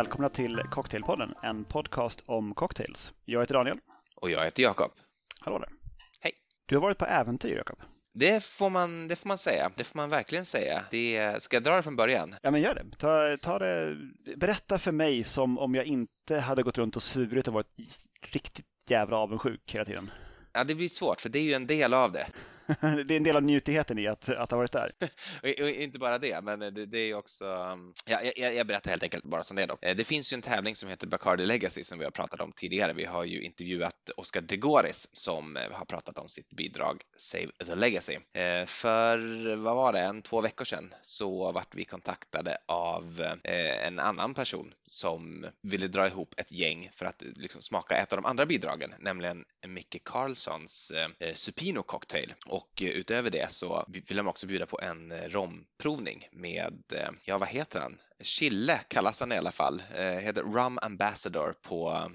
Välkomna till Cocktailpodden, en podcast om cocktails. Jag heter Daniel. Och jag heter Jakob. Hallå där. Hej. Du har varit på äventyr, Jakob. Det får, man, det får man säga. Det får man verkligen säga. Det, ska jag dra det från början? Ja, men gör det. Ta, ta det. Berätta för mig som om jag inte hade gått runt och svurit och varit riktigt jävla avundsjuk hela tiden. Ja, det blir svårt, för det är ju en del av det. det är en del av njutigheten i att, att ha varit där. och, och, inte bara det, men det, det är också... Um, ja, jag, jag, berättar helt enkelt bara som det är då. Eh, det finns ju en tävling som heter Bacardi Legacy som vi har pratat om tidigare. Vi har ju intervjuat Oscar Dregoris som eh, har pratat om sitt bidrag Save the Legacy. Eh, för, vad var det, en två veckor sedan så vart vi kontaktade av en annan person som ville dra ihop ett gäng för att liksom smaka ett av de andra bidragen, nämligen Micke Carlssons Supino Cocktail. Och och utöver det så vill de också bjuda på en eh, romprovning med, eh, ja vad heter han? Chille kallas han i alla fall, eh, heter Rum Ambassador på,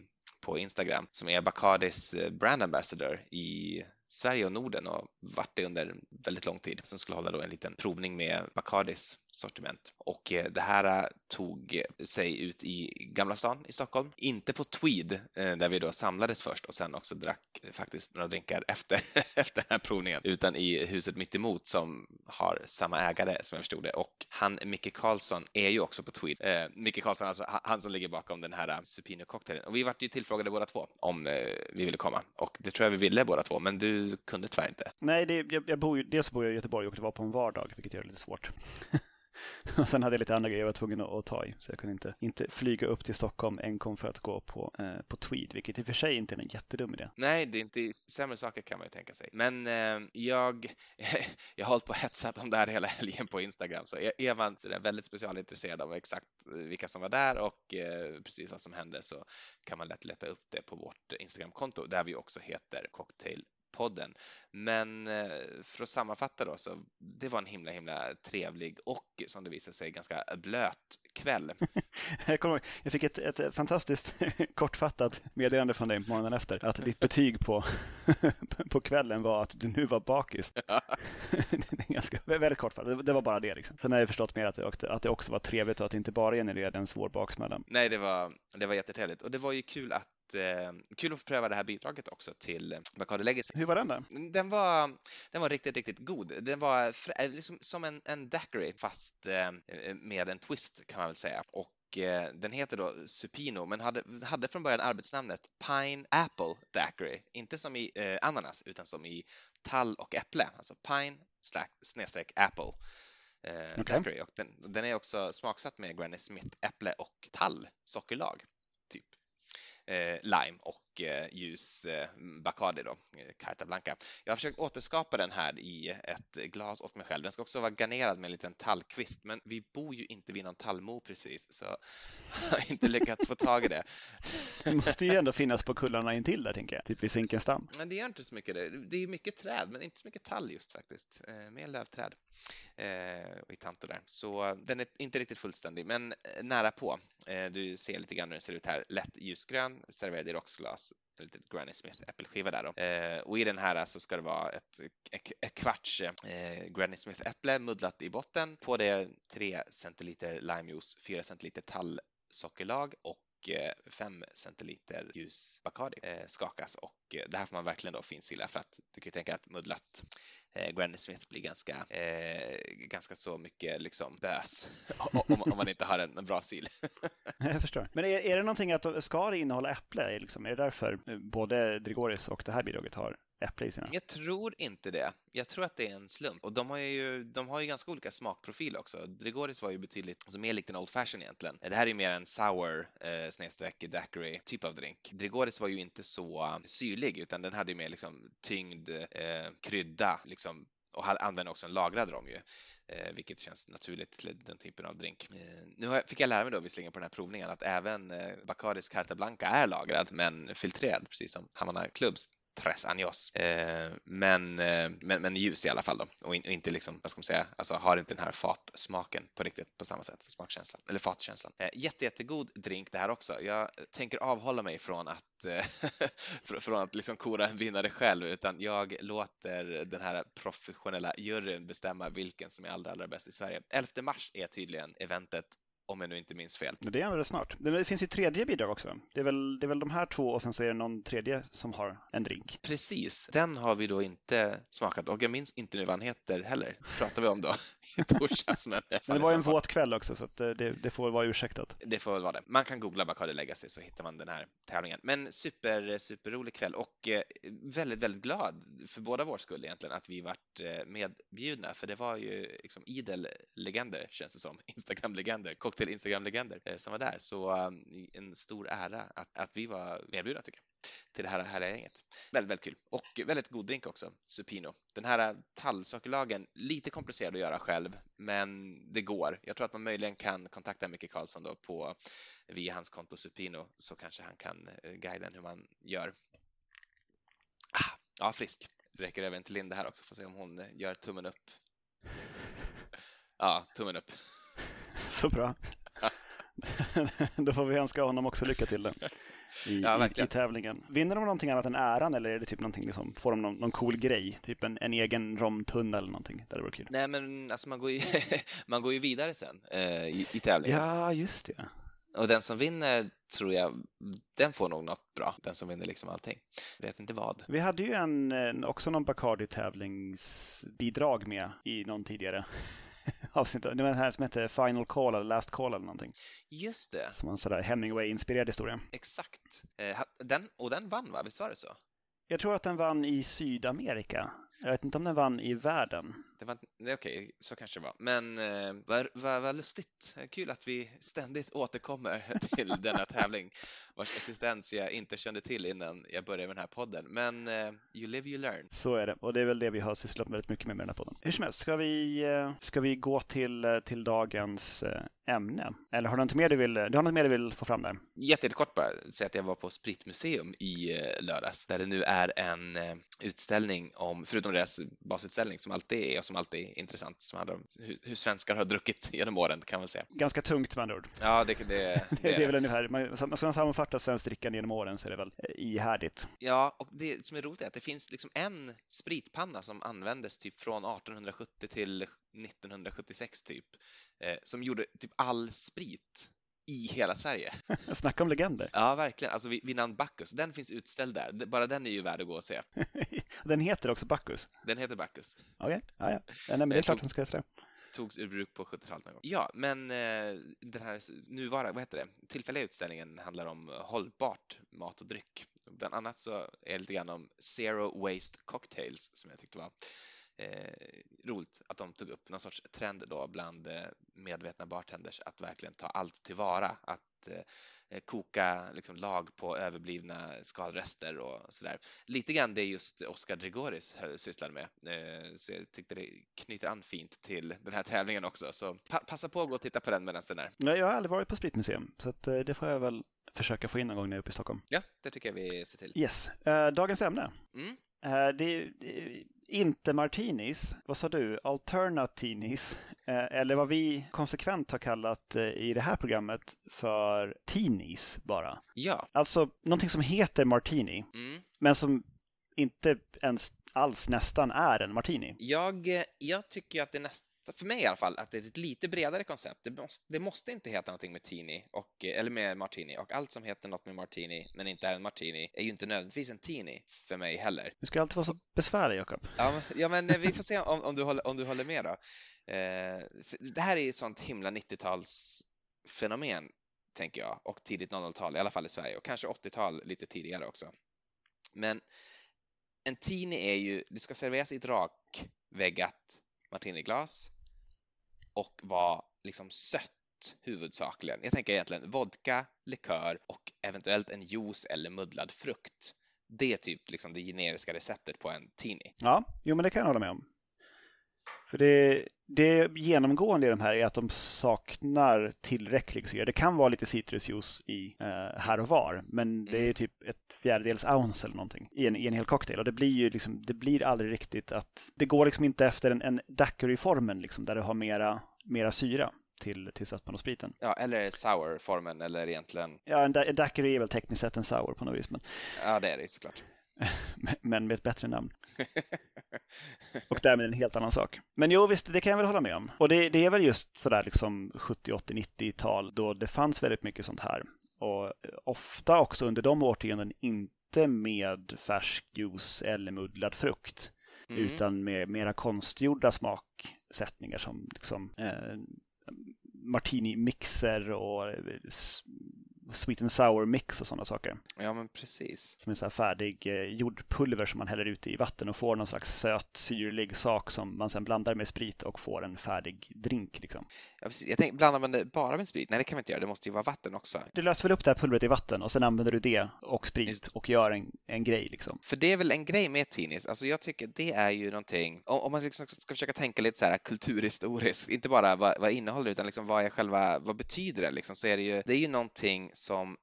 på Instagram som är Bacardis brand ambassador i Sverige och Norden och varit det under väldigt lång tid som skulle hålla då en liten provning med Bacardis sortiment. Och eh, det här eh, tog sig ut i Gamla stan i Stockholm. Inte på Tweed eh, där vi då samlades först och sen också drack faktiskt några drinkar efter, efter den här provningen, utan i huset mitt emot som har samma ägare som jag förstod det. Och han, Micke Karlsson, är ju också på Tweed. Eh, Micke Karlsson, alltså han som ligger bakom den här Supino-cocktailen. Och vi vart ju tillfrågade båda två om eh, vi ville komma och det tror jag vi ville båda två, men du kunde tyvärr inte. Nej, det, jag, jag bor dels bor jag i Göteborg och det var på en vardag, vilket gör det lite svårt. Och sen hade jag lite andra grejer jag var tvungen att, att, ta i. Så jag kunde inte, inte flyga upp till Stockholm enkom för att gå på, eh, på Tweed, vilket i och för sig inte är en jättedum idé. Nej, det är inte sämre saker kan man ju tänka sig. Men eh, jag, jag har hållit på och hetsat om det här hela helgen på Instagram, så är man sådär väldigt specialintresserad av exakt vilka som var där och eh, precis vad som hände så kan man lätt leta upp det på vårt Instagramkonto där vi också heter Cocktail podden. Men eh, för att sammanfatta då så det var en himla himla trevlig och som det visade sig ganska blöt kväll. jag, kommer, jag fick ett, ett fantastiskt kortfattat meddelande från dig morgonen efter att ditt betyg på, på kvällen var att du nu var bakis. ganska, väldigt kortfattat, det var bara det. Liksom. Sen har jag förstått mer att det, att det också var trevligt och att det inte bara genererade en svår baksmälla. Nej, det var, det var jättetrevligt och det var ju kul att kul att få pröva det här bidraget också till Bacardi Legacy. Hur var den då? Den var, den var riktigt, riktigt god. Den var eh, liksom som en, en daiquiri fast eh, med en twist kan man väl säga. Och eh, den heter då Supino, men hade, hade från början arbetsnamnet Pine Apple Daiquiri. Inte som i eh, ananas, utan som i tall och äpple, alltså Pine snedstreck Apple. Eh, okay. Och den, den, är också smaksatt med Granny Smith äpple och tall sockerlag, eh, lime och eh, ljus eh, Bacardi då, eh, Carta Blanca. Jag har försökt återskapa den här i ett glas åt mig själv. Den ska också vara garnerad med en liten tallkvist, men vi bor ju inte vid någon tallmo precis, så jag har inte lyckats få tag i det. Det måste ju ändå finnas på kullarna intill där, tänker jag, typ vid Zinkensdamm. Men det gör inte så mycket. Det, det är mycket träd, men inte så mycket tall just faktiskt. Eh, mer lövträd i Tanto där. Så den är inte riktigt fullständig, men nära på. Du ser lite grann hur den ser ut här. Lätt ljusgrön, serverad i rocksglas ett litet Granny Smith äppelskiva där då. Eh, och i den här så ska det vara ett, ett, ett kvarts eh, Granny Smith äpple muddlat i botten. På det 3 centiliter limejuice, 4 centiliter tallsockerlag och Eh, 5 centiliter ljus Bacardi eh, skakas och eh, det här får man verkligen då finsila för att du kan ju tänka att muddlat Granny Smith blir ganska, eh, ganska så mycket liksom bös om, om, man inte har en, en bra sil. Jag förstår. Men är, är det någonting att ska det innehålla äpple? Liksom? Är det därför både Drigoris och det här bidraget har äpple i sina? Jag tror inte det. Jag tror att det är en slump. Och de har ju, de har ju ganska olika smakprofil också. Dregoris var ju betydligt alltså mer likt en Old Fashion egentligen. Det här är ju mer en sour eh, snedstreck daiquiri typ av drink. Dregoris var ju inte så syrlig utan den hade ju mer liksom tyngd, eh, krydda liksom och använder också en lagrad rom ju, eh, vilket känns naturligt till den typen av drink. Eh, nu fick jag lära mig då visserligen på den här provningen att även eh, Bacardis Carta Blanca är lagrad men filtrerad, precis som Havana Clubs tres años. Eh, men, eh, men, men ljus i alla fall då och, in, och, inte liksom, vad ska man säga, alltså har inte den här fatsmaken på riktigt på samma sätt, smakkänslan eller fatkänslan. Eh, jätte, jättegod drink det här också. Jag tänker avhålla mig från att, eh, från att liksom kora en vinnare själv utan jag låter den här professionella juryn bestämma vilken som är allra, allra bäst i Sverige. 11 mars är tydligen eventet om jag nu inte minns fel. Det är ändå snart. Det finns ju tredje bidrag också. Det är, väl, det är väl de här två och sen så är det någon tredje som har en drink. Precis, den har vi då inte smakat och jag minns inte nu vad han heter heller. pratar vi om då i torsdags. Men, men det var en våt kväll också så det, det, får vara ursäktat. Det får väl vara det. Man kan googla Bacardi Legacy så hittar man den här tävlingen. Men super, superrolig kväll och eh, väldigt, väldigt glad för båda vår skull egentligen att vi vart eh, medbjudna för det var ju liksom idel legender känns det som, Instagram-legender, till Instagram-legender eh, som var där. Så ehm, en stor ära att, att vi var medbjudna tycker jag till det här härliga gänget. Väldigt, väldigt kul och väldigt god drink också, Supino. Den här tallsockerlagen, lite komplicerad att göra själv, men det går. Jag tror att man möjligen kan kontakta Micke Karlsson då på via hans konto Supino så kanske han kan eh, guida en hur man gör. Ah, ja, frisk. Räcker även till Linda här också, får se om hon eh, gör tummen upp. Ja, tummen upp. Så bra. Då får vi önska honom också lycka till i, ja, i, i, tävlingen. Vinner de någonting annat än äran eller är det typ någonting, liksom, får de någon, någon cool grej? Typ en, en egen romtunna eller någonting? Det vore kul. Nej, men alltså man går ju, man går ju vidare sen eh, i, i tävlingen. Ja, just det. Och den som vinner tror jag, den får nog något bra. Den som vinner liksom allting. Vet inte vad. Vi hade ju en, också någon Bacardi tävlingsbidrag med i någon tidigare avsnitt. Det var den här som hette Final Call eller Last Call eller någonting. Just det. Som en sådär Hemingway-inspirerad historia. Exakt. Eh, den, och den vann va? Visst var det så? Jag tror att den vann i Sydamerika. Jag vet inte om den vann i världen. Det var, okej, okay, så kanske det var. Men eh, vad, vad, vad lustigt. Kul att vi ständigt återkommer till denna tävling vars existens jag inte kände till innan jag började med den här podden. Men eh, you live, you learn. Så är det och det är väl det vi har sysslat väldigt mycket med med den här podden. Hur som helst, ska vi, eh, ska vi gå till, eh, till dagens eh, ämne? Eller har du något mer du vill, du har något mer du vill få fram där? Jättekort bara säga att jag var på Spritmuseum i lördags där det nu är en utställning om, förutom deras basutställning som alltid är som alltid är intressant, som handlar om hur, hur svenskar har druckit genom åren kan man säga. Ganska tungt med andra ord. Ja, det, det, det, det är väl ungefär, man, ska man sammanfatta svenskt drickande genom åren så är det väl ihärdigt. Ja, och det som är roligt är att det finns liksom en spritpanna som användes typ från 1870 till 1976 typ, eh, som gjorde typ all sprit i hela Sverige. Snacka om legender. Ja, verkligen. Alltså namn Bacchus. Den finns utställd där. Bara den är ju värd att gå och se. den heter också Bacchus? Den heter Bacchus. Okej, okay. ja, ja. nej, men det är klart den ska heta det togs ur bruk på 70-talet någon gång. Ja, men eh, den här nuvarande, vad heter det, tillfälliga utställningen handlar om hållbart mat och dryck. Bland annat så är det lite grann om Zero Waste Cocktails som jag tyckte var eh, roligt att de tog upp någon sorts trend då bland eh, medvetna bartenders att verkligen ta allt tillvara, att eh, koka liksom, lag på överblivna skalrester och sådär. Lite grann det just Oscar Drigoris sysslade med, eh, så jag tyckte det knyter an fint till den här tävlingen också. Så pa passa på att gå och titta på den medan den är. Nej, jag har aldrig varit på Spritmuseum, så att, eh, det får jag väl försöka få in någon gång när jag är uppe i Stockholm. Ja, det tycker jag vi ser till. Yes. Uh, dagens ämne. Mm. Det, det, inte martinis, vad sa du, alternatinis, eh, eller vad vi konsekvent har kallat eh, i det här programmet för tinis bara. Ja. Alltså någonting som heter martini, mm. men som inte ens alls nästan är en martini. Jag, eh, jag tycker att det nästan för mig i alla fall, att det är ett lite bredare koncept. Det måste, det måste inte heta någonting med Tini, och, eller med Martini, och allt som heter något med Martini, men inte är en Martini, är ju inte nödvändigtvis en Tini för mig heller. Du ska alltid vara så besvärlig, Jakob. Ja, ja, men vi får se om, om, du, håller, om du håller med då. Eh, det här är ju sånt himla 90-talsfenomen, tänker jag, och tidigt 00-tal, i alla fall i Sverige, och kanske 80-tal lite tidigare också. Men en Tini är ju, det ska serveras i ett rakväggat martiniglas och vara liksom sött huvudsakligen. Jag tänker egentligen vodka, likör och eventuellt en juice eller muddlad frukt. Det är typ liksom det generiska receptet på en tini. Ja, jo men det kan jag hålla med om. För det, det genomgående i de här är att de saknar tillräcklig syra. Det kan vara lite citrusjuice i eh, här och var, men det är mm. typ ett fjärdedels ounce eller någonting i en, i en hel cocktail. Och det blir ju liksom, det blir aldrig riktigt att, det går liksom inte efter en, en daiquiri-formen liksom, där du har mera, mera syra till, till sötman och spriten. Ja, eller sour-formen eller egentligen... Ja, en, en daiquiri är väl tekniskt sett en sour på något vis. Men... Ja, det är det såklart. Men med ett bättre namn. Och därmed en helt annan sak. Men jo, visst, det kan jag väl hålla med om. Och det, det är väl just sådär liksom 70, 80, 90-tal då det fanns väldigt mycket sånt här. Och ofta också under de årtionden inte med färsk juice eller muddlad frukt. Mm. Utan med mera konstgjorda smaksättningar som liksom eh, martini-mixer och sweet and sour mix och sådana saker. Ja, men precis. Som en så här färdig eh, jordpulver som man häller ut i vatten och får någon slags söt syrlig sak som man sedan blandar med sprit och får en färdig drink. Liksom. Ja, precis. Jag tänkte, blandar man det bara med sprit? Nej, det kan man inte göra. Det måste ju vara vatten också. Du löser väl upp det här pulvret i vatten och sen använder du det och sprit Just. och gör en, en grej. Liksom. För det är väl en grej med tinis. Alltså jag tycker det är ju någonting, om, om man liksom ska försöka tänka lite så här kulturhistoriskt, inte bara vad, vad innehåller utan liksom vad är själva, vad betyder det liksom, så är det ju, det är ju någonting som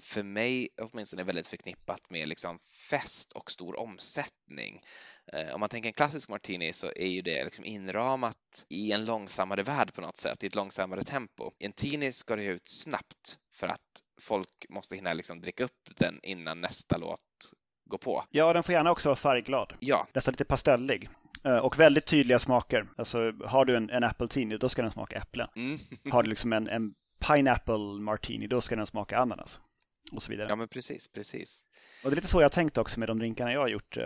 för mig åtminstone är väldigt förknippat med liksom fest och stor omsättning. Eh, om man tänker en klassisk martini så är ju det liksom inramat i en långsammare värld på något sätt, i ett långsammare tempo. I en tini ska det ut snabbt för att folk måste hinna liksom dricka upp den innan nästa låt går på. Ja, den får gärna också vara färgglad. Ja. Nästan lite pastellig. Eh, och väldigt tydliga smaker. Alltså har du en, en apple tini, då ska den smaka äpple. Mm. har du liksom en, en pineapple martini, då ska den smaka ananas och så vidare. Ja, men precis, precis. Och det är lite så jag tänkt också med de drinkarna jag har gjort eh,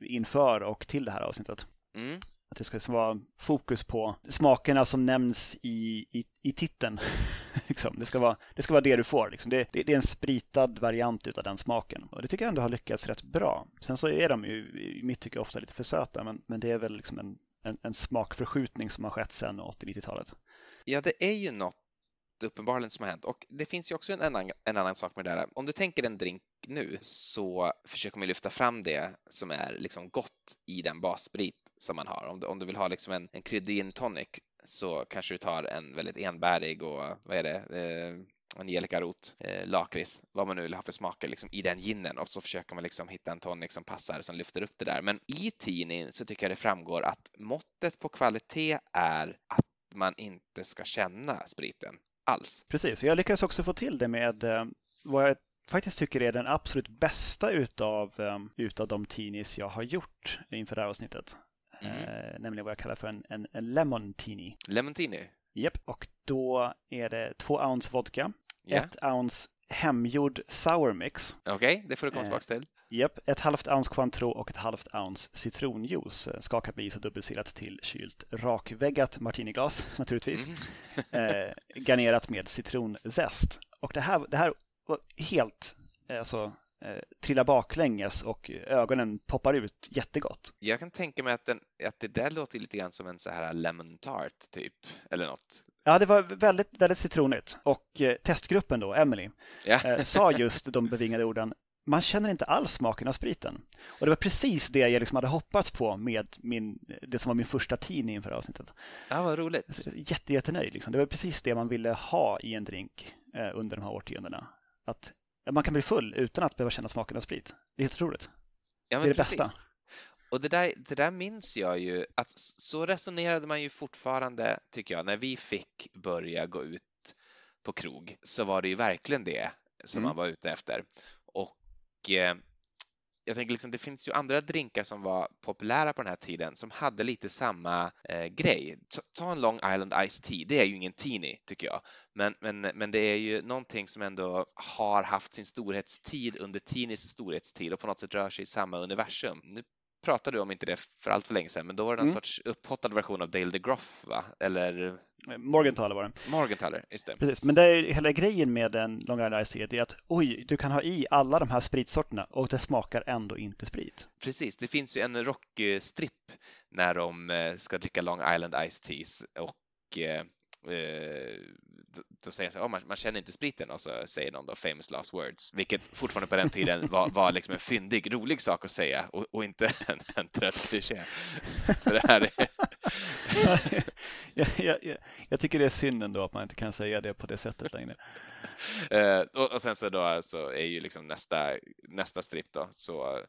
inför och till det här avsnittet. Mm. Att det ska vara fokus på smakerna som nämns i, i, i titeln. liksom. det, ska vara, det ska vara det du får. Liksom. Det, det, det, är en spritad variant av den smaken. Och det tycker jag ändå har lyckats rätt bra. Sen så är de ju i mitt tycke ofta lite för söta, men, men det är väl liksom en, en, en smakförskjutning som har skett sedan 80-90-talet. Ja, det är ju något uppenbarligen som har hänt. Och det finns ju också en annan, en annan sak med det där. Om du tänker en drink nu så försöker man lyfta fram det som är liksom gott i den bassprit som man har. Om du, om du vill ha liksom en, en kryddig gin tonic så kanske du tar en väldigt enbärig och vad är det, eh, angelika-rot, eh, lakrits, vad man nu vill ha för smaker liksom, i den ginen och så försöker man liksom hitta en tonic som passar som lyfter upp det där. Men i tinin så tycker jag det framgår att måttet på kvalitet är att man inte ska känna spriten alls. Precis, och jag lyckades också få till det med eh, vad jag faktiskt tycker är den absolut bästa utav, um, utav de teenies jag har gjort inför det här avsnittet. Mm. Eh, nämligen vad jag kallar för en, en, en lemon teenie. Lemon teenie? Japp, och då är det två ounce vodka, yeah. ett ounce hemgjord sour mix. Okej, okay, det får du komma tillbaka till. Japp, ett halvt ounce Cointreau och ett halvt ounce citronjuice skakat med is och dubbelsilat till kylt rakväggat martiniglas naturligtvis. Mm. eh, garnerat med citronzest. Och det här, det här var helt, eh, alltså, eh, trillar baklänges och ögonen poppar ut jättegott. Jag kan tänka mig att, den, att det där låter lite grann som en så här lemon tart typ, eller något. Ja, det var väldigt, väldigt citronigt och eh, testgruppen då, Emily, eh, sa just de bevingade orden man känner inte alls smaken av spriten. Och det var precis det jag liksom hade hoppats på med min, det som var min första tidning inför avsnittet. Ja, vad roligt. Jätte, jättenöjd. Liksom. Det var precis det man ville ha i en drink eh, under de här årtiondena. Att man kan bli full utan att behöva känna smaken av sprit. Det är helt otroligt. Ja, det är det precis. bästa. Och det där, det där minns jag ju att så resonerade man ju fortfarande, tycker jag, när vi fick börja gå ut på krog så var det ju verkligen det som mm. man var ute efter. Och jag tänker liksom, det finns ju andra drinkar som var populära på den här tiden som hade lite samma eh, grej. Ta, ta, en Long Island Ice Tea, det är ju ingen teenie tycker jag, men, men, men det är ju någonting som ändå har haft sin storhetstid under teenies storhetstid och på något sätt rör sig i samma universum. Nu pratade du om inte det för allt för länge sedan, men då var det någon mm. sorts upphottad version av Dale DeGroff, va? Eller? Morgenthaler var det. Morgenthaler, just det. Precis, men det är hela grejen med en Long Island Ice Tea är att oj, du kan ha i alla de här spritsorterna och det smakar ändå inte sprit. Precis, det finns ju en rockstrip när de eh, ska dricka Long Island Ice Teas och eh, eh, då säger så här, oh, man, man, känner inte spriten och så säger någon då famous last words, vilket fortfarande på den tiden var, var liksom en fyndig, rolig sak att säga och, och inte en, en trött kliché. För det här är... jag, jag, jag, tycker det är synd ändå att man inte kan säga det på det sättet längre. Uh, och, och, sen så då så är ju liksom nästa, nästa strip då så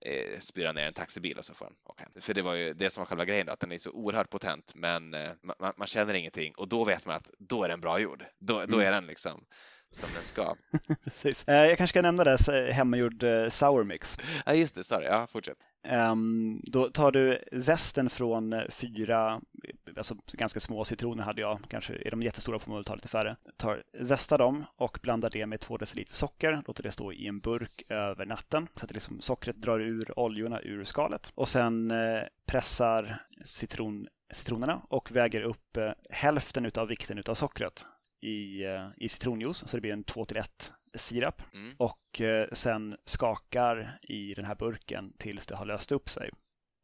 eh, spyra ner en taxibil och så får den åka hem. För det var ju det som var själva grejen då, att den är så oerhört potent men eh, man, man, känner ingenting och då vet man att då är den bra gjord. Då, då mm. är den liksom som den ska. Precis. Eh, jag kanske ska nämna det, hemmagjord eh, sour mix. Ja, just det. Sorry. Ja, fortsätt. Um, då tar du zesten från eh, fyra, alltså ganska små citroner hade jag, kanske är de jättestora får man väl ta lite färre. Tar, zestar dem och blandar det med två deciliter socker, låter det stå i en burk över natten så att det liksom, sockret drar ur oljorna ur skalet. Och sen pressar citron, citronerna och väger upp hälften av vikten av sockret i, eh, i citronjuice så det blir en 2 till 1 sirap mm. och eh, sen skakar i den här burken tills det har löst upp sig.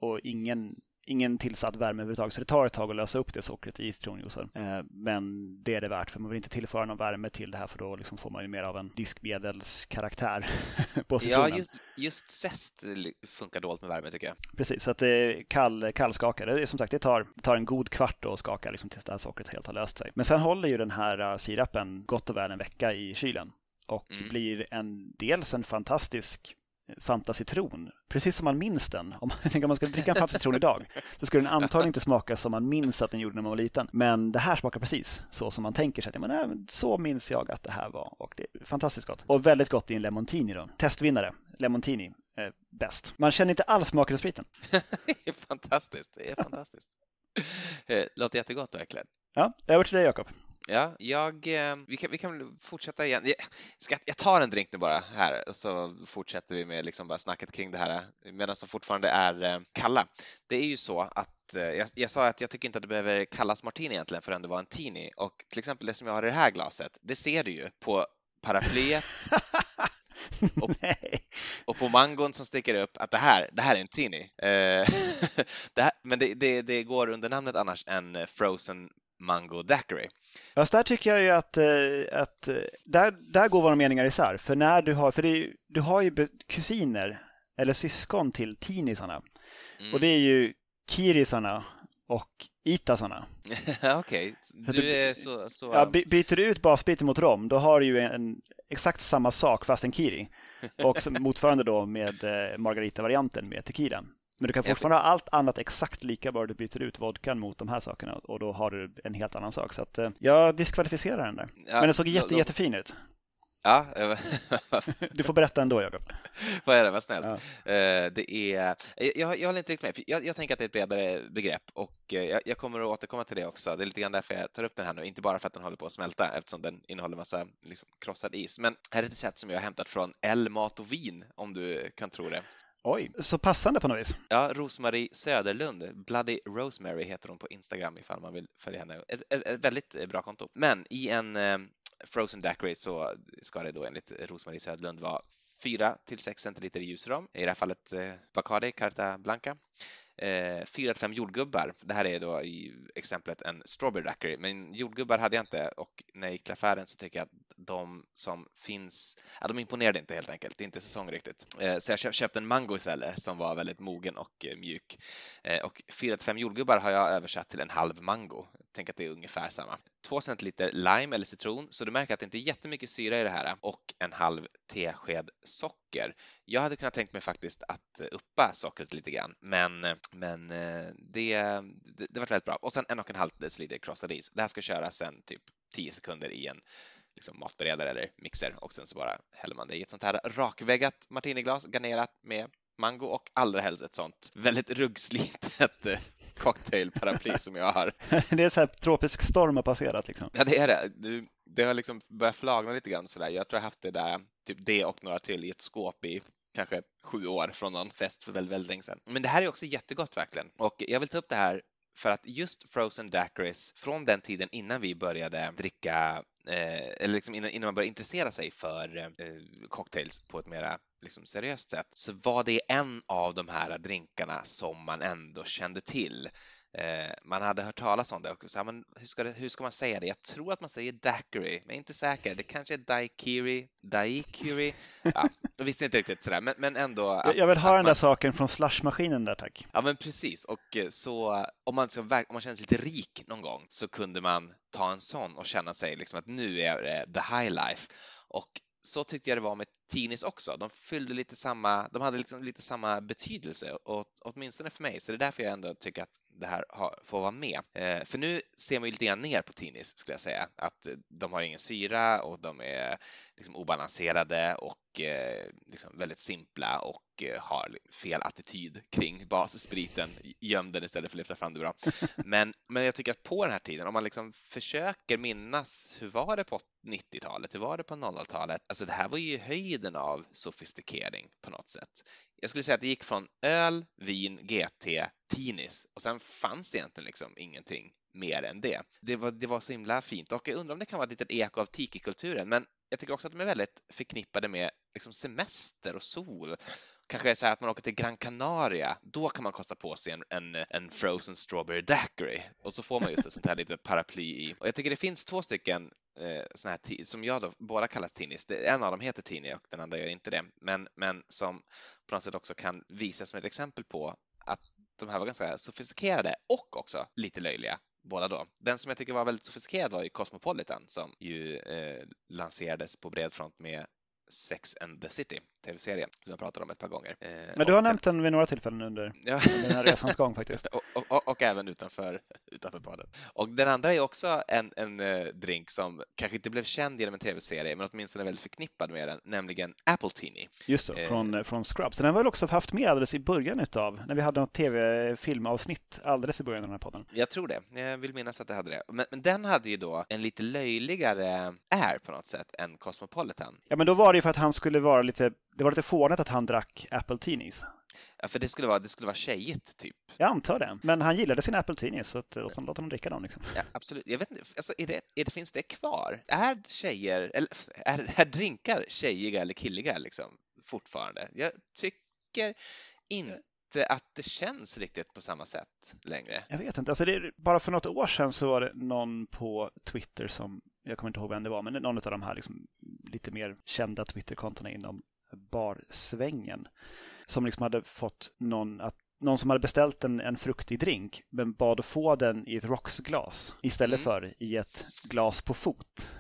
Och ingen ingen tillsatt värme överhuvudtaget, så det tar ett tag att lösa upp det sockret i citronjuicen. Eh, men det är det värt, för man vill inte tillföra någon värme till det här, för då liksom får man ju mer av en diskmedelskaraktär på citronen. Ja, just, just zest funkar dåligt med värme tycker jag. Precis, så att det är kall, kallskaka. Det är, som sagt, det tar, tar en god kvart att skaka liksom, tills det här sockret helt har löst sig. Men sen håller ju den här uh, sirapen gott och väl en vecka i kylen och mm. blir en dels en fantastisk Fanta citron, precis som man minns den. Om man tänker att man ska dricka en Fanta citron idag så skulle den antagligen inte smaka som man minns att den gjorde när man var liten. Men det här smakar precis så som man tänker sig. Men, nej, så minns jag att det här var och det är fantastiskt gott. Och väldigt gott i en Lemontini då. Testvinnare, Lemontini, eh, bäst. Man känner inte alls smaken av spriten. det är fantastiskt, det är fantastiskt. Eh, låter jättegott verkligen. Ja, över till dig Jakob. Ja, jag, eh, vi, kan, vi kan fortsätta igen. Jag, ska, jag tar en drink nu bara här och så fortsätter vi med liksom bara snacket kring det här medan de fortfarande är eh, kalla. Det är ju så att eh, jag, jag, sa att jag tycker inte att det behöver kallas martini egentligen förrän det var en tini och till exempel det som jag har i det här glaset, det ser du ju på paraplyet och, och, på mangon som sticker upp att det här, det här är en tini. det här, men det, det, det, går under namnet annars en frozen Mango Daiquiri. Fast där tycker jag ju att, eh, att eh, där, där går våra meningar isär. För när du har, för är, du har ju kusiner eller syskon till tinisarna. Mm. Och det är ju kirisarna och itasarna. Okej, okay. du är så... så... Ja, byter du ut basbiten mot rom, då har du ju en, exakt samma sak fast en kiri. Och motsvarande då med eh, margarita-varianten med tequila. Men du kan fortfarande ha allt annat exakt lika bara du byter ut vodkan mot de här sakerna och då har du en helt annan sak. Så att, eh, jag diskvalificerar den där. Ja, Men den såg jätte, då, jättefin ut. Ja. du får berätta ändå, Jakob. Vad är det, vad snällt. Ja. Uh, det är, jag, jag håller inte riktigt med. Jag, jag, tänker att det är ett bredare begrepp och uh, jag, jag, kommer att återkomma till det också. Det är lite grann därför jag tar upp den här nu, inte bara för att den håller på att smälta eftersom den innehåller massa liksom, krossad is. Men här är ett recept som jag har hämtat från L Mat och Vin, om du kan tro det. Oj, så passande på något vis. Ja, Rosmarie Söderlund, Bloody Rosemary heter hon på Instagram ifall man vill följa henne. Ett, ett, ett väldigt bra konto. Men i en eh, Frozen Daiquiri så ska det då enligt Rosmarie Söderlund vara 4 till 6 centiliter ljusrom, i det här fallet eh, Bacardi Carta Blanca. Eh, fyra till fem jordgubbar. Det här är då i exemplet en strawberry daiquiri, men jordgubbar hade jag inte och när jag gick till affären så tycker jag att de som finns, ja, de imponerade inte helt enkelt. Det är inte säsong riktigt. Eh, så jag köpte en mango istället som var väldigt mogen och eh, mjuk. Eh, och 4 5 jordgubbar har jag översatt till en halv mango. Tänk att det är ungefär samma. 2 centiliter lime eller citron, så du märker att det inte är jättemycket syra i det här och en halv tesked socker. Jag hade kunnat tänkt mig faktiskt att uppa sockret lite grann, men, men det, det, det var väldigt bra. Och sen en och en halv deciliter krossad is. Det här ska köras sen typ 10 sekunder i en liksom matberedare eller mixer och sen så bara häller man det i ett sånt här rakväggat martiniglas garnerat med mango och allra helst ett sånt väldigt ruggslitet eh, cocktailparaply som jag har. det är så här tropisk storm har passerat liksom. Ja, det är det. Det har liksom börjat flagna lite grann sådär. Jag tror jag haft det där, typ det och några till i ett skåp i kanske sju år från någon fest för väldigt, väldigt länge sedan. Men det här är också jättegott verkligen. Och jag vill ta upp det här för att just frozen daiquiris från den tiden innan vi började dricka eh, eller liksom innan, innan, man började intressera sig för eh, cocktails på ett mera liksom, seriöst sätt så var det en av de här drinkarna som man ändå kände till. Eh, man hade hört talas om det och så här, men hur ska, det, hur ska man säga det? Jag tror att man säger daiquiri, men jag är inte säker. Det kanske är daiquiri, daiquiri. Ja, jag visste inte riktigt sådär, men, men ändå. Att, jag vill ha den där man... saken från slushmaskinen där, tack. Ja, men precis. Och eh, så om man, så, om man känner sig lite rik någon gång så kunde man ta en sån och känna sig liksom att nu är det the high life. Och så tyckte jag det var med Tinis också. De fyllde lite samma, de hade liksom lite samma betydelse, åt, åtminstone för mig. Så det är därför jag ändå tycker att det här har, får vara med. Eh, för nu ser man ju lite grann ner på Tinis, skulle jag säga. Att de har ingen syra och de är liksom obalanserade och eh, liksom väldigt simpla och eh, har fel attityd kring basspriten, göm den istället för att lyfta fram det bra. Men, men jag tycker att på den här tiden, om man liksom försöker minnas hur var det på 90-talet, hur var det på 00-talet? Alltså det här var ju höjden av sofistikering på något sätt. Jag skulle säga att det gick från öl, vin, GT, Tinis och sen fanns det egentligen liksom ingenting mer än det. Det var, det var så himla fint och jag undrar om det kan vara ett litet eko av tikikulturen, men jag tycker också att de är väldigt förknippade med liksom semester och sol. Kanske så att man åker till Gran Canaria, då kan man kosta på sig en, en, en frozen strawberry daiquiri och så får man just ett sånt här litet paraply i. Och jag tycker det finns två stycken eh, såna här som jag då, båda kallas Tinis. En av dem heter Tini och den andra gör inte det, men, men som på något sätt också kan visas som ett exempel på att de här var ganska sofistikerade och också lite löjliga båda då. Den som jag tycker var väldigt sofistikerad var ju Cosmopolitan som ju eh, lanserades på bred front med Sex and the City, tv-serien som jag pratat om ett par gånger. Eh, Men du har nämnt den vid några tillfällen under, ja. den här resans gång faktiskt. och, och, och, och, även utanför, utanför badet. Och den andra är också en, en uh, drink som kanske inte blev känd genom en tv-serie, men åtminstone väldigt förknippad med den, nämligen Apple Teeny. Just det, eh. från, från Scrubs. Den har väl också haft med alldeles i början utav, när vi hade något tv-filmavsnitt alldeles i början av den här podden. Jag tror det. Jag vill minnas att det hade det. Men, men den hade ju då en lite löjligare air på något sätt än Cosmopolitan. Ja, men då var det ju för att han skulle vara lite, det var lite fånigt att han drack Apple Teenies. Ja, för det skulle vara, det skulle vara tjejigt typ. Jag antar det. Men han gillade sina Apple Teenies så att, låt, honom, honom dricka dem. Liksom. Ja, absolut. Jag vet inte, alltså, är det, är det, finns det kvar? Är tjejer, eller är, är drinkar tjejiga eller killiga liksom fortfarande? Jag tycker inte att det känns riktigt på samma sätt längre. Jag vet inte. Alltså det, bara för något år sedan så var det någon på Twitter som jag kommer inte ihåg vem det var, men någon av de här liksom lite mer kända Twitterkontona inom barsvängen som liksom hade fått någon att någon som hade beställt en, en fruktig drink men bad att få den i ett Roxglas istället mm. för i ett glas på fot.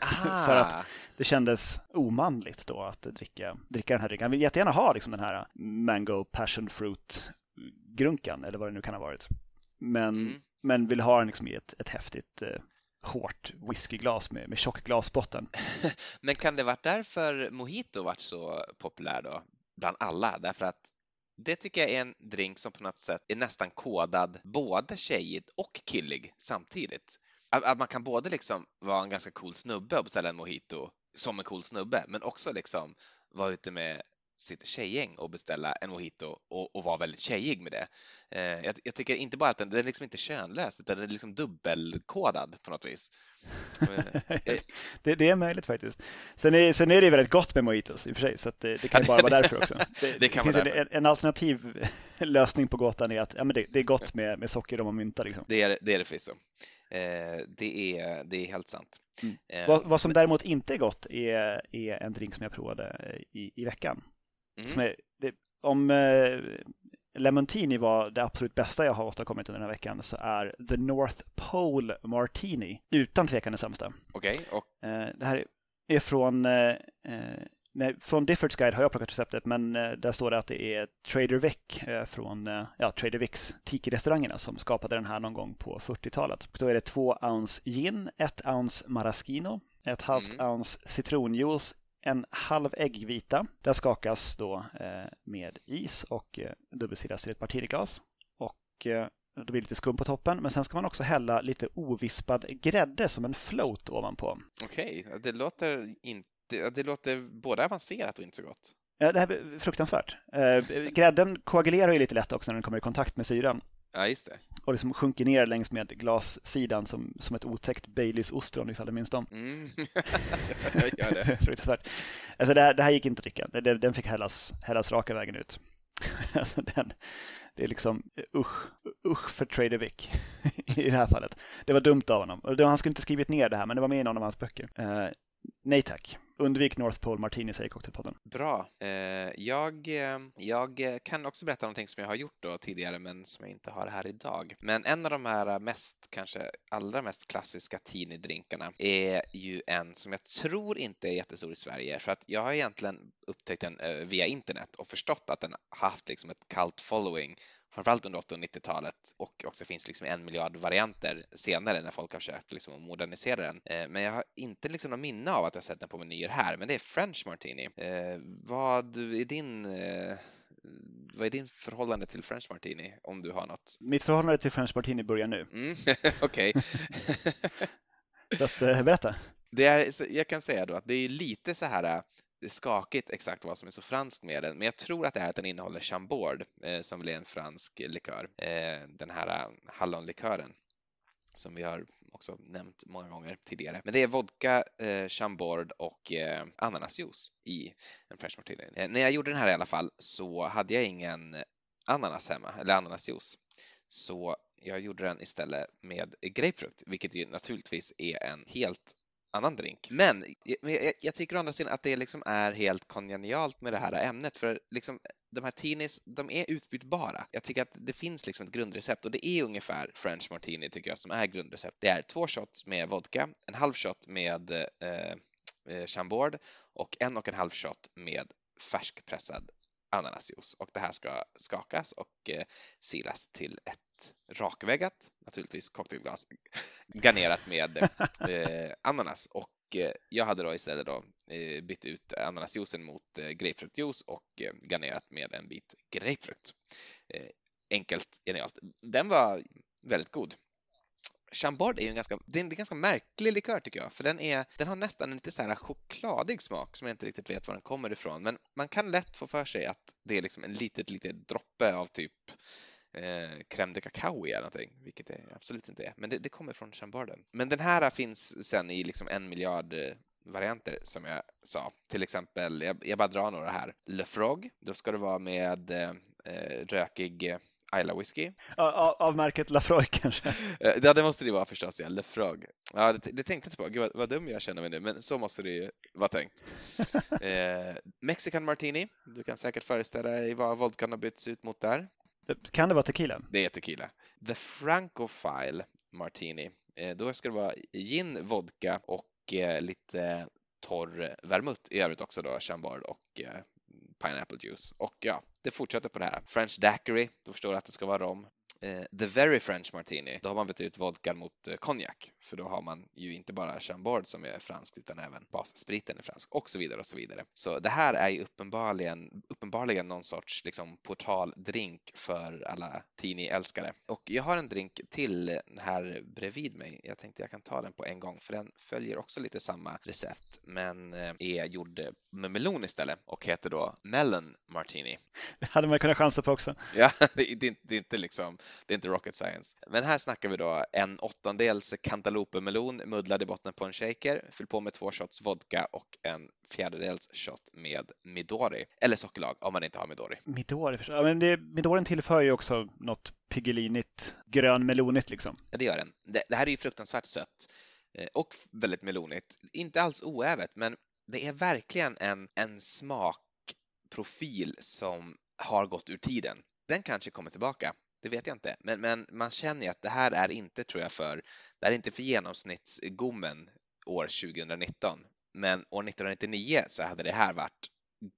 för att det kändes omanligt då att dricka, dricka den här drinken. Han vill jättegärna ha liksom den här mango passion fruit grunkan eller vad det nu kan ha varit. Men, mm. men vill ha den liksom i ett, ett häftigt eh, hårt whiskyglas med, med tjock glasbotten. Men kan det varit därför Mojito varit så populär då bland alla? Därför att det tycker jag är en drink som på något sätt är nästan kodad både tjejigt och killig samtidigt. Att, att man kan både liksom vara en ganska cool snubbe och beställa en mojito som en cool snubbe, men också liksom vara ute med sitt tjejgäng och beställa en mojito och, och vara väldigt tjejig med det. Eh, jag, jag, tycker inte bara att den, den är liksom inte könlös, utan den är liksom dubbelkodad på något vis. Eh, det, det, är möjligt faktiskt. Sen är, sen är det väldigt gott med mojitos i och för sig, så det, det, kan bara vara därför också. Det, det finns en, en, alternativ lösning på gåtan är att ja, men det, är gott med, med socker och mynta. Liksom. Det är det, är det förvisso. Eh, det, är, det är helt sant. Mm. Eh, vad, vad, som däremot inte är gott är, är en drink som jag provade i, i veckan. Mm. Är, det, om eh, Lemontini var det absolut bästa jag har åstadkommit under den här veckan så är The North Pole Martini utan tvekan det sämsta. Okej. Okay, och... eh, det här är från eh, eh från Diffords Guide har jag plockat receptet men eh, där står det att det är Trader Vic eh, från ja, Trader Vics Tiki-restaurangerna som skapade den här någon gång på 40-talet. Då är det två ounce gin, ett ounce maraschino, ett halvt mm. ounce citronjuice, en halv äggvita. Den skakas då eh, med is och eh, dubbelsidas till ett martiniglas. Och eh, det blir lite skum på toppen, men sen ska man också hälla lite ovispad grädde som en float ovanpå. Okej, okay. det låter inte det låter både avancerat och inte så gott. Ja, det här är fruktansvärt. grädden koagulerar ju lite lätt också när den kommer i kontakt med syran. Ja, just det. Och liksom sjunker ner längs med glassidan som, som ett otäckt Baileys ostron ifall du minns dem. Mm. gör det. Fruktansvärt. Alltså det här, det här gick inte att dricka. Den, den fick hällas, hällas raka vägen ut. alltså den, det är liksom usch, usch för Trader Vic i det här fallet. Det var dumt av honom. Han skulle inte skrivit ner det här, men det var med i någon av hans böcker. Uh, nej tack undvik North Pole Martini säger Cocktailpodden. Bra. Eh, jag, eh, jag kan också berätta någonting som jag har gjort då tidigare men som jag inte har här idag. Men en av de här mest, kanske allra mest klassiska tinidrinkarna är ju en som jag tror inte är jättestor i Sverige för att jag har egentligen upptäckt den eh, via internet och förstått att den har haft liksom ett kallt following framförallt under 80 och 90-talet och också finns liksom en miljard varianter senare när folk har försökt liksom modernisera den. Eh, men jag har inte liksom något minne av att jag sett den på menyer här, men det är French Martini. Eh, vad är din eh, vad är din förhållande till French Martini om du har något? Mitt förhållande till French Martini börjar nu. Mm, Okej. så att, berätta. Det är, jag kan säga då att det är lite så här det är skakigt exakt vad som är så franskt med den, men jag tror att det är att den innehåller chambord eh, som är en fransk likör. Eh, den här eh, hallonlikören som vi har också nämnt många gånger tidigare. Men det är vodka, eh, chambord och eh, ananasjuice i en French Martini. Eh, när jag gjorde den här i alla fall så hade jag ingen ananas hemma, eller ananasjuice. Så jag gjorde den istället med grapefrukt, vilket ju naturligtvis är en helt annan drink. Eh, men jag, jag tycker å andra sidan att det liksom är helt kongenialt med det här ämnet för liksom eh, de här tinis, de är utbytbara. Jag tycker att det finns liksom ett grundrecept och det är ungefär French Martini tycker jag som är grundrecept. Det är två shots med vodka, en halv shot med eh, eh chambord och en och en halv shot med färskpressad ananasjuice och det här ska skakas och eh, silas till ett rakväggat, naturligtvis cocktailglas, garnerat med eh, ananas och eh, jag hade då istället då bytt ut ananasjuicen mot grapefruktjuice och garnerat med en bit grapefrukt. enkelt, genialt. Den var väldigt god. Chambord är ju en ganska, det är en ganska märklig likör tycker jag, för den, är, den har nästan en lite så här chokladig smak som jag inte riktigt vet var den kommer ifrån. Men man kan lätt få för sig att det är liksom en litet, litet droppe av typ eh, crème de cacao i eller någonting, vilket det absolut inte är. Men det, det kommer från chamborden. Men den här finns sen i liksom en miljard eh, varianter som jag sa. Till exempel, jag, jag bara drar några här. Le Frog, då ska det vara med eh, eh rökig eh, Isla Whisky. Av, av märket Lafroig kanske? Eh, ja, det måste det vara förstås, ja. Lefrog. Ja, det, det tänkte jag inte på. Gud, vad, vad dum jag känner mig nu, men så måste det ju vara tänkt. eh, Mexican Martini. Du kan säkert föreställa dig vad vodkan har bytts ut mot där. Kan det vara tequila? Det är tequila. The Francophile Martini. Eh, då ska det vara gin, vodka och eh, lite torr vermouth. I övrigt också då chambord och eh, pineapple juice. Och ja, det fortsätter på det här. French daiquiri, då förstår du att det ska vara rom. Eh, the Very French Martini, då har man bytt ut vodkan mot eh, konjak, för då har man ju inte bara Chambord som är franskt utan även basspriten är fransk och så vidare och så vidare. Så det här är ju uppenbarligen, uppenbarligen någon sorts liksom portaldrink för alla Tini-älskare. Och jag har en drink till här bredvid mig. Jag tänkte jag kan ta den på en gång för den följer också lite samma recept men eh, är gjord med melon istället och heter då Melon Martini. Det hade man kunnat chansa på också. Ja, det är inte liksom det är inte rocket science. Men här snackar vi då en åttondels cantaloupemelon mudlad i botten på en shaker, fyll på med två shots vodka och en fjärdedels shot med Midori, eller sockerlag om man inte har Midori. Midori, ja, men det, Midorin tillför ju också något pigelinigt, grönmelonigt liksom. Ja, det gör den. Det, det här är ju fruktansvärt sött eh, och väldigt melonigt. Inte alls oävet, men det är verkligen en, en smakprofil som har gått ur tiden. Den kanske kommer tillbaka. Det vet jag inte, men, men man känner ju att det här är inte, tror jag, för, det är inte för genomsnittsgommen år 2019. Men år 1999 så hade det här varit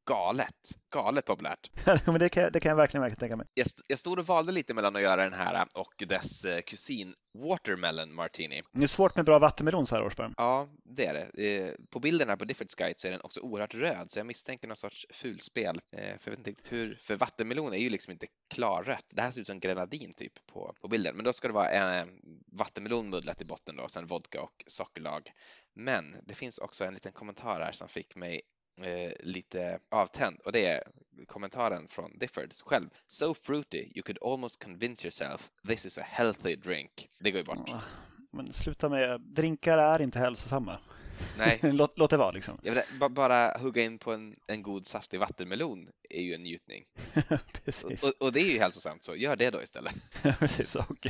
galet, galet populärt. men det, kan, det kan jag verkligen, verkligen tänka mig. Jag, jag stod och valde lite mellan att göra den här och dess eh, kusin Watermelon Martini. Det är svårt med bra vattenmelon så här års Ja, det är det. Eh, på bilderna på Difford Sky så är den också oerhört röd, så jag misstänker någon sorts fulspel. Eh, för jag vet inte riktigt hur, för vattenmelon är ju liksom inte klarrött. Det här ser ut som grenadin typ på, på bilden, men då ska det vara en vattenmelon muddlat i botten då, sen vodka och sockerlag. Men det finns också en liten kommentar här som fick mig eh, lite avtänd och det är kommentaren från Difford själv. So fruity you could almost convince yourself this is a healthy drink. Det går ju bort. Men sluta med, drinkar är inte hälsosamma. Nej. låt, låt det vara liksom. Jag vet, ba- bara hugga in på en, en god saftig vattenmelon är ju en njutning. Precis. Och, och det är ju hälsosamt så gör det då istället. Precis, och.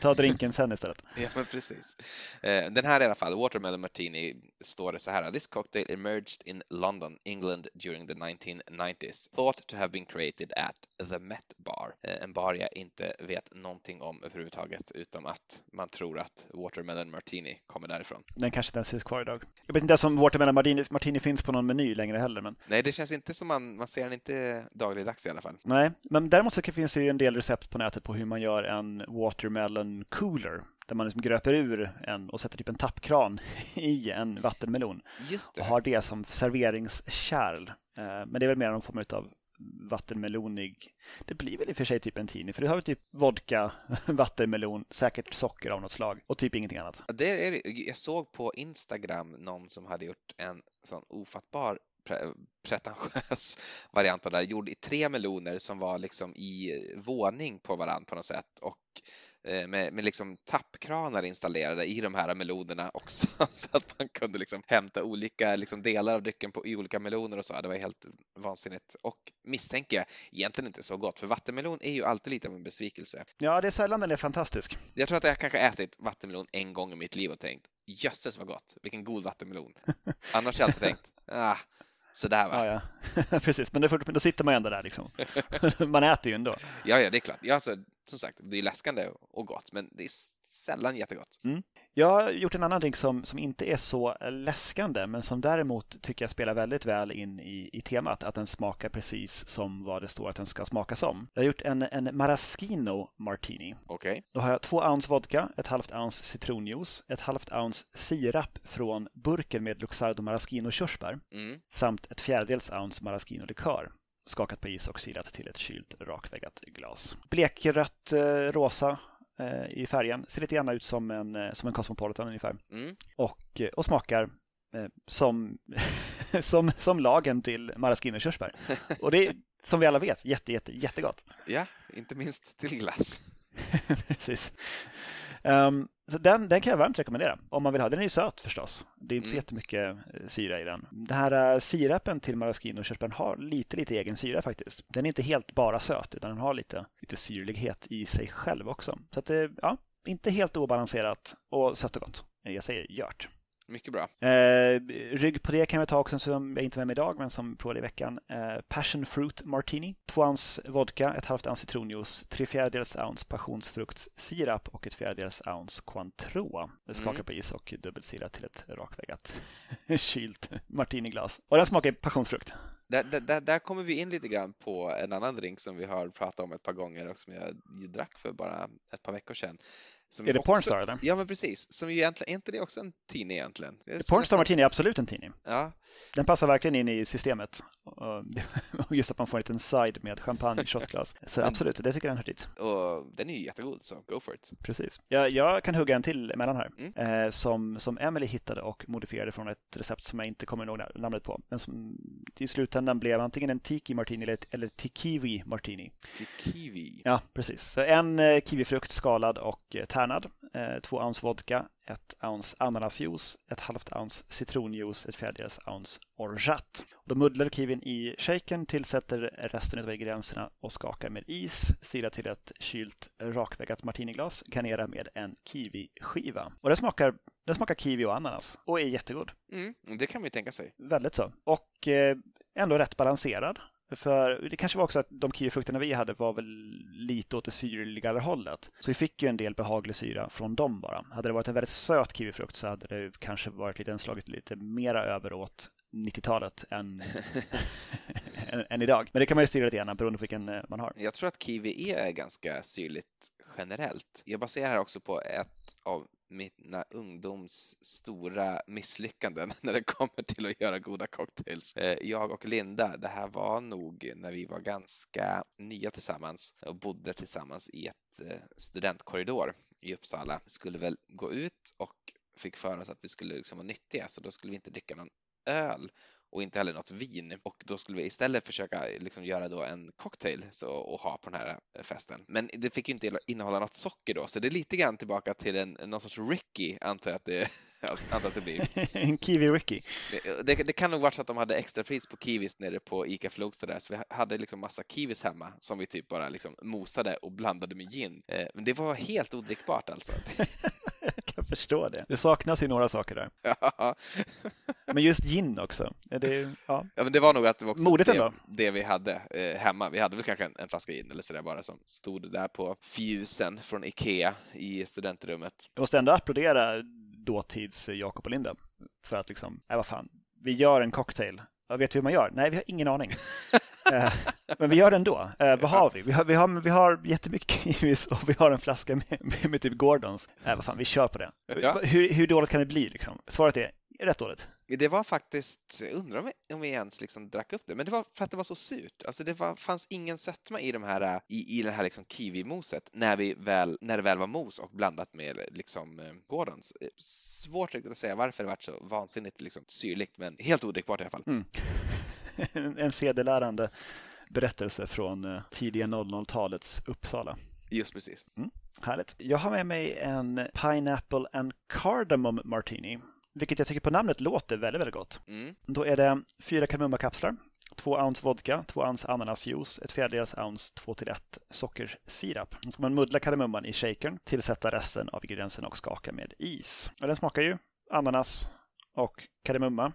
Ta drinken sen istället. Ja, men precis. Eh, Den här i alla fall, Watermelon Martini, står det så här. This cocktail emerged in London, England during the 1990s. Thought to have been created at the Met Bar. Eh, En bar jag inte vet någonting om överhuvudtaget, utom att man tror att Watermelon Martini kommer därifrån. Den kanske inte ens finns kvar idag. Jag vet inte ens om Watermelon Martini, Martini finns på någon meny längre heller. Men... Nej, det känns inte som man, man ser den inte dagligdags i alla fall. Nej, men däremot så finns det ju en del recept på nätet på hur man gör en Watermelon cooler. Där man liksom gröper ur en och sätter typ en tappkran i en vattenmelon Just och det. har det som serveringskärl. Eh, Men det är väl mer någon form av vattenmelonig. Det blir väl i och för sig typ en tini, för du har väl typ vodka, vattenmelon, säkert socker av något slag och typ ingenting annat. Ja, Det är, jag såg på Instagram någon som hade gjort en sån ofattbar pre- pretentiös variant av det här, gjord i tre meloner som var liksom i våning på varandra på något sätt och med, med liksom tappkranar installerade i de här melonerna också så att man kunde liksom hämta olika liksom delar av drycken på, i olika meloner och så. Det var helt vansinnigt och misstänker jag egentligen inte så gott för vattenmelon är ju alltid lite av en besvikelse. Ja, det är sällan den är fantastisk. Jag tror att jag kanske ätit vattenmelon en gång i mitt liv och tänkt jösses vad gott, vilken god vattenmelon. Annars har jag alltid tänkt, ah, sådär va. Ja, ja. Precis, men då, då sitter man ju ändå där liksom. man äter ju ändå. Ja, ja, det är klart. Ja, alltså, som sagt, det är läskande och gott, men det är sällan jättegott. Jag har gjort en annan drink som, som inte är så läskande men som däremot tycker jag spelar väldigt väl in i, i temat. Att den smakar precis som vad det står att den ska smaka som. Jag har gjort en, en Maraschino Martini. Okej. Då har jag två ounce vodka, ett halvt ounce citronjuice, ett halvt ounce sirap från burken med Luxardo Maraschino körsbär Mm. samt ett fjärdedels ounce Maraschino likör skakat på is och silat till ett kylt rakväggat glas. Blekrött eh, rosa eh, i färgen. Ser lite grann ut som en, eh, som en Cosmopolitan ungefär. Mm. Och, och smakar som, som, som lagen till maraschino körsbär. Och det är som vi alla vet jätte, jätte, jättegott. Ja, inte minst till glass. Precis. Ehm, så den, den kan jag varmt rekommendera om man vill ha. Den är ju söt förstås. Det är inte så Mm. jättemycket eh, syra i den. Den här eh, sirapen till maraschino och körsbären har lite, lite egen syra faktiskt. Den är inte helt bara söt utan den har lite, lite syrlighet i sig själv också. Så att det, ja, inte helt obalanserat och sött och gott. Jag säger gjort. Mycket bra. Eh, rygg på det kan vi ta också som jag inte är med mig idag men som provade i veckan. Eh, Passion Fruit Martini. Två ounce vodka, ett halvt ounce citronjuice, tre fjärdedels ounce passionsfruktssirap och ett fjärdedels ounce Cointreau. Skaka Mm. på is och dubbelsilat till ett rakväggat kylt martiniglas. Och den smakar passionsfrukt. Där, där- där, kommer vi in lite grann på en annan drink som vi har pratat om ett par gånger och som jag drack för bara ett par veckor sedan. Är det också- Pornstar eller? Ja, men precis. Som ju egentligen, är inte det också en tini egentligen? Pornstar Martini är absolut en tidning. Ja, Den passar verkligen in i systemet. Och just att man får en liten side med champagne, shotglas. Så Men- absolut, det tycker jag den hör dit. och den är ju jättegod, så go for it. Precis. Jag, jag kan hugga en till emellan här. Mm. Eh, som, som Emily hittade och modifierade från ett recept som jag inte kommer ihåg na- namnet på. Men som i slutändan blev antingen en tiki martini eller, eller tikiwi martini. Till kiwi. Ja, precis. Så en eh, kiwifrukt skalad och eh, tärnad. Eh, två ounce vodka, ett ounce ananasjuice, ett halvt ounce citronjuice, ett fjärdedels ounce orgeat. Då muddlar kiwin i shaken, tillsätter resten av ingredienserna och skakar med is. Silar till ett kylt rakväggat martiniglas. Garnera med en kiwiskiva. Och den smakar, den smakar kiwi och ananas och är jättegod. Mm, det kan ju tänka sig. Väldigt så. Och eh, ändå rätt balanserad. För det kanske var också att de kiwifrukterna vi hade var väl lite åt det syrligare hållet. Så vi fick ju en del behaglig syra från dem bara. Hade det varit en väldigt söt kiwifrukt så hade det kanske varit lite slagit lite mera över åt 90-talet än, än, än idag. Men det kan man ju styra lite grann beroende på vilken eh, man har. Jag tror att kiwi är ganska syrligt generellt. Jag baserar här också på ett av mina ungdoms stora misslyckanden när det kommer till att göra goda cocktails. Eh, jag och Linda, det här var nog när vi var ganska nya tillsammans och bodde tillsammans i ett eh, studentkorridor i Uppsala. Vi Skulle väl gå ut och fick för oss att vi skulle liksom vara nyttiga, så då skulle vi inte dricka någon öl och inte heller något vin och då skulle vi istället försöka liksom göra då en cocktail så, och ha på den här eh, festen. Men det fick ju inte innehålla något socker då, så det är lite grann tillbaka till en, någon sorts Ricky antar jag att det antar att det blir. en Kiwi Ricky. Det, det, det kan nog vara så att de hade extrapris på kiwis nere på ICA Flogsta där, så vi hade liksom massa kiwis hemma som vi typ bara liksom mosade och blandade med gin. Eh, Men det var helt odrickbart alltså. Jag kan förstå det. Det saknas ju några saker där. Ja, Men just gin också. Är det, ja. men det var nog att det var också Modigt det, det vi hade eh, hemma. Vi hade väl kanske en, en flaska gin eller sådär bara som stod där på fjusen från Ikea i studentrummet. Jag måste ändå applådera dåtids Jakob och Linda. För att liksom, nej vad fan, vi gör en cocktail. Jag vet du hur man gör? Nej, vi har ingen aning. Eh, Men vi gör det ändå. Eh, vad har vi? Vi har, vi, har, vi har jättemycket kiwis och vi har en flaska med, med, med typ Gordons. Eh, vad fan, vi kör på det. Ja. Hur, hur dåligt kan det bli? Liksom? Svaret är rätt dåligt. Det var faktiskt, undrar om vi, om vi ens liksom drack upp det, men det var för att det var så surt. Alltså det var, fanns ingen sötma i de här, i, i det här liksom kiwimoset när, vi väl, när det väl var mos och blandat med liksom Gordons. Svårt att säga varför det var så vansinnigt liksom syrligt, men helt odrickbart i alla fall. Mm. en sedelärande berättelse från eh, tidiga 00-talets Uppsala. Just precis. Härligt. Jag har med mig en Pineapple and Cardamom Martini, vilket jag tycker på namnet låter väldigt, väldigt gott. Mm. Då är det fyra kardemummakapslar, två ounce vodka, två ounce ananasjuice, ett fjärdedels ounce 2 till 1 sockersirap. Då ska man muddla kardemumman i shakern, tillsätta resten av ingredienserna och skaka med is. Och den smakar ju ananas och kardemumma.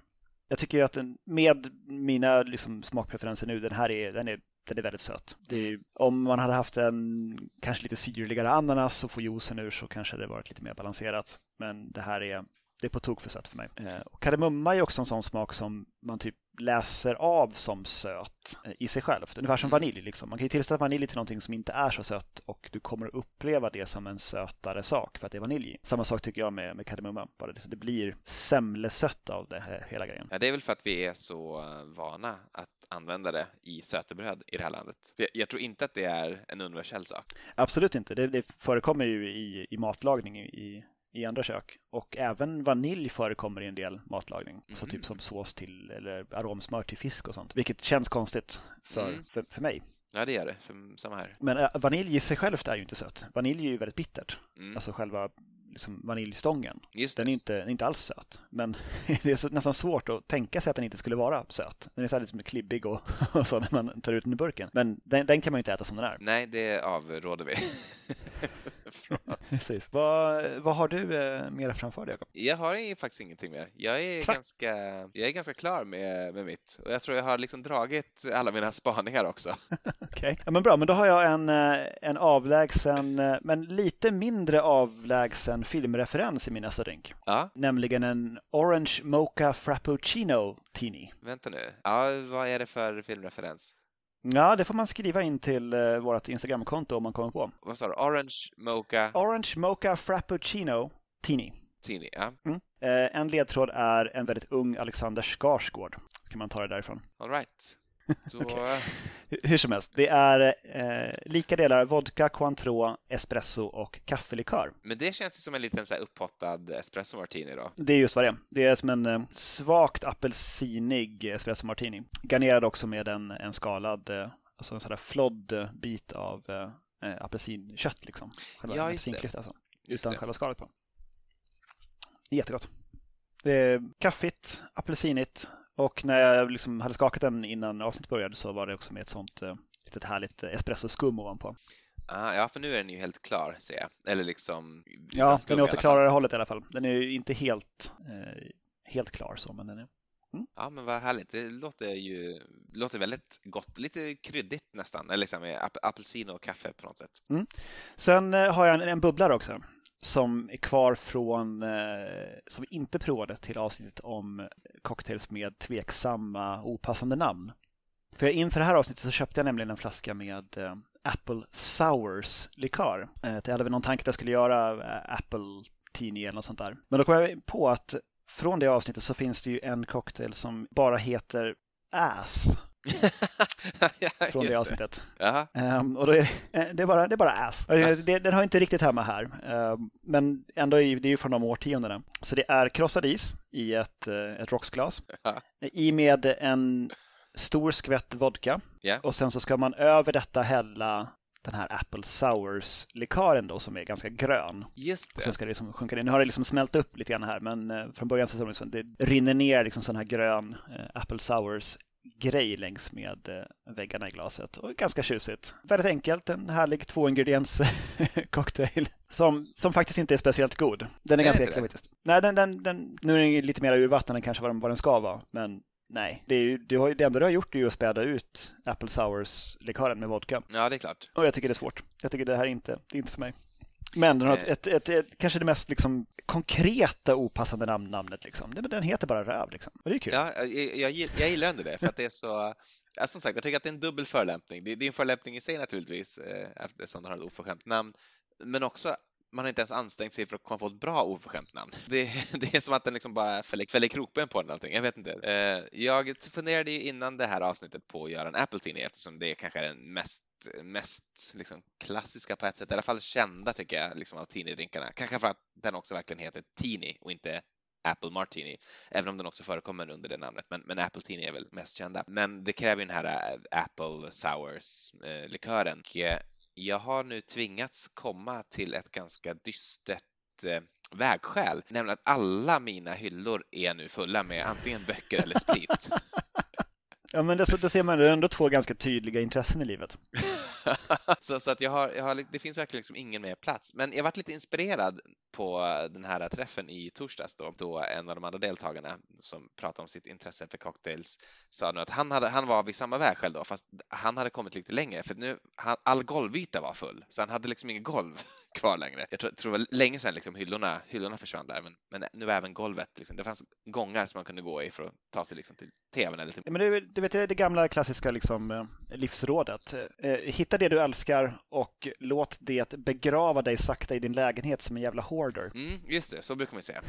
Jag tycker ju att den, med mina liksom, smakpreferenser nu, den här är, den är, den är väldigt söt. Det är, om man hade haft en kanske lite syrligare ananas och få juicen ur så kanske det varit lite mer balanserat. Men det här är, det är på tok för sött för mig. Eh, och kardemumma är också en sån smak som man typ läser av som söt eh, i sig själv. Ungefär som Mm. vanilj. Liksom. Man kan ju tillsätta vanilj till någonting som inte är så sött och du kommer att uppleva det som en sötare sak för att det är vanilj. Samma sak tycker jag med, med kardemumma. Bara det, det blir semlesött av det här, hela grejen. Ja, det är väl för att vi är så eh, vana att använda det i sötebröd i det här landet. Jag, jag tror inte att det är en universell sak. Absolut inte. Det, det förekommer ju i, i matlagning i, i andra kök. Och även vanilj förekommer i en del matlagning. Så Mhm. typ som sås till eller aromsmör till fisk och sånt. Vilket känns konstigt för, Mm. för, för mig. Ja, det gör det. För, samma här. Men äh, vanilj i sig självt är ju inte sött. Vanilj är ju väldigt bittert. Mm. Alltså själva liksom, vaniljstången. Den är inte, inte alls söt. Men det är så, nästan svårt att tänka sig att den inte skulle vara söt. Den är så här lite klibbig och, och så när man tar ut den ur burken. Men den, den kan man ju inte äta som den är. Nej, det avråder vi. Precis. Vad, vad har du eh, mer framför dig, Jakob? Jag har ju faktiskt ingenting mer. Jag är, Klart. ganska, jag är ganska klar med, med mitt och jag tror jag har liksom dragit alla mina spaningar också. Okej, ja, men bra. Men då har jag en, eh, en avlägsen, eh, men lite mindre avlägsen filmreferens i min nästa drink. Ja, Nämligen en Orange Mocha Frappuccino Teeny. vänta nu. Ja, vad är det för filmreferens? Ja, det får man skriva in till eh, vårt Instagramkonto om man kommer på. Vad sa du? Orange, Mocha, Orange Mocha Frappuccino Teeny. Teeny? Ja, Eh, En ledtråd är en väldigt ung Alexander Skarsgård. Kan man ta det därifrån. all right. Så, Hur- Hur som helst, det är eh, lika delar vodka, Cointreau, espresso och kaffelikör. Men det känns som en liten så här upphottad espresso martini då. Det är just vad det är. Det är som en eh, svagt apelsinig espresso martini. Garnerad också med en, en skalad, eh, alltså en sån där flodd eh, bit av eh, eh, apelsinkött liksom. Själva Ja, just det. apelsinklyft alltså. Just utan det. själva skalet på. Jättegott. Det är kaffigt, apelsinigt och när jag liksom hade skakat den innan avsnittet började så var det också med ett sånt eh, litet härligt eh, espressoskum ovanpå. Ah, ja, för nu är den ju helt klar ser jag. Eller liksom Ja, skum den är åt det klarare hållet i alla fall. Den är ju inte helt, eh, helt klar så, men den är Ja, men vad härligt. Det låter ju låter väldigt gott. Lite kryddigt nästan. Eller liksom ap- apelsin och kaffe på något sätt. Sen eh, har jag en, en bubblare också som är kvar från, eh, som vi inte provade till avsnittet om cocktails med tveksamma opassande namn. För inför det här avsnittet så köpte jag nämligen en flaska med eh, Apple Sours likör. Eh, jag hade väl någon tanke att jag skulle göra eh, Apple Teeny eller något sånt där. Men då kom jag på att från det avsnittet så finns det ju en cocktail som bara heter Ass från det avsnittet. Jaha. Ehm, och är, eh, det, är bara, det är bara ass. Och det, det, den har inte riktigt hemma här. Ehm, men ändå är det ju från de årtiondena. Så det är krossad is i ett, eh, ett rocksglas. Ja. I med en stor skvätt vodka. Ja. Och sen så ska man över detta hälla det den här Apple Sours-likören då som är ganska grön. Just Och det. sen ska det liksom sjunka ner. Nu har det liksom smält upp lite grann här men eh, från början så ser det ut som att det rinner ner liksom sån här grön eh, Apple Sours grej längs med eh, väggarna i glaset. Och ganska tjusigt. Väldigt enkelt, en härlig tvåingrediens cocktail som, som faktiskt inte är speciellt god. Den är Är ganska äcklig faktiskt. Nej, den, den, den, nu är den lite mer urvattnad än kanske vad den, vad den ska vara. Men nej, det, är ju, du har det enda du har gjort är ju att späda ut Apple Sours-likören med vodka. Ja, det är klart. Och jag tycker det är svårt. Jag tycker det här är inte, det är inte för mig. Men den har ett, Eh. ett, ett, ett, kanske det mest liksom, konkreta opassande namn, namnet. Liksom. Den heter bara Röv. Liksom. Och det är kul. Ja, jag, jag, jag gillar ändå det för att det är så Ja, som sagt, jag tycker att det är en dubbel förolämpning. Det, det är en förolämpning i sig naturligtvis eh, eftersom den har ett oförskämt namn, men också man har inte ens ansträngt sig för att komma på ett bra oförskämt namn. Det, det är som att den liksom bara fäller, fäller kroppen på den allting. Jag vet inte. Eh, jag funderade ju innan det här avsnittet på att göra en Apple Teenie eftersom det kanske är den mest, mest liksom klassiska på ett sätt, i alla fall kända tycker jag, liksom av Teenie-drinkarna. Kanske för att den också verkligen heter Teenie och inte Apple Martini, även om den också förekommer under det namnet. Men, men Apple Teenie är väl mest kända. Men det kräver ju den här eh, Apple Sours-likören. Eh, jag har nu tvingats komma till ett ganska dystert eh, vägskäl, nämligen att alla mina hyllor är nu fulla med antingen böcker eller sprit. Ja, men det, det ser man ändå två ganska tydliga intressen i livet. så, så att jag har, jag har, det finns verkligen liksom ingen mer plats. Men jag varit lite inspirerad på den här träffen i torsdags då, då en av de andra deltagarna som pratade om sitt intresse för cocktails sa nu att han, hade, han var vid samma vägskäl då, fast han hade kommit lite längre för nu, han, all golvyta var full, så han hade liksom inget golv kvar längre. Jag tror, tror det var länge sedan liksom hyllorna, hyllorna försvann där, men, men nu även golvet, liksom, det fanns gångar som man kunde gå i för att ta sig liksom till tvn eller till Ja, men du, du vet, det gamla klassiska liksom, eh, livsrådet. Eh, hitta det du älskar och låt det begrava dig sakta i din lägenhet som en jävla hoarder. Mm, just det, så brukar man säga.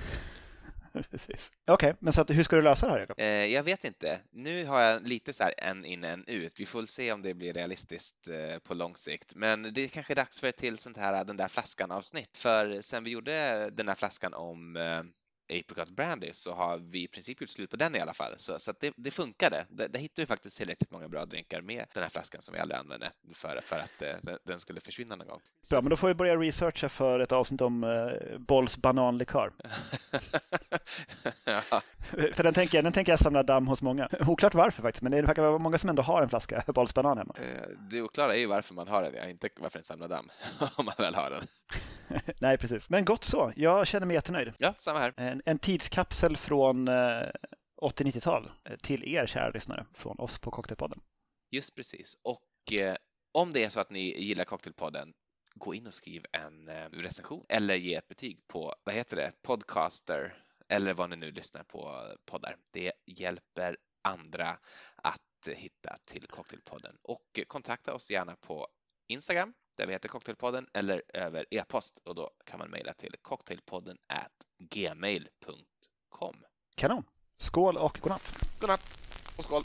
Precis. Okej, men så att, hur ska du lösa det här, Jakob? Eh, jag vet inte. Nu har jag lite så här en in, en ut. Vi får väl se om det blir realistiskt eh, på lång sikt. Men det är kanske dags för ett till sånt här den där flaskan avsnitt. För sen vi gjorde den här flaskan om eh, Apricot Brandy så har vi i princip gjort slut på den i alla fall. Så, så det, det funkade. Där, där hittade vi faktiskt tillräckligt många bra drinkar med den här flaskan som vi aldrig använde för, för att eh, den, skulle försvinna någon gång. Bra, men då får vi börja researcha för ett avsnitt om eh, Bolls bananlikör. ja, För den tänker, jag, den tänker jag samla damm hos många. Oklart varför faktiskt, men det verkar vara många som ändå har en flaska Bolls banan hemma. eh, det oklara är ju varför man har den, ja, inte varför den samlar damm, om man väl har den. Nej, precis. Men gott så. Jag känner mig jättenöjd. Ja, samma här. En, en tidskapsel från eh, 80-90-tal eh, till er kära lyssnare från oss på Cocktailpodden. Just precis. Och eh, om det är så att ni gillar Cocktailpodden, gå in och skriv en eh, recension eller ge ett betyg på, vad heter det, Podcaster eller vad ni nu lyssnar på poddar. Det hjälper andra att hitta till Cocktailpodden. Och eh, kontakta oss gärna på Instagram där vi heter Cocktailpodden eller över e-post och då kan man mejla till cocktailpodden at gmail.com. Kanon. Skål och godnatt. Godnatt och skål!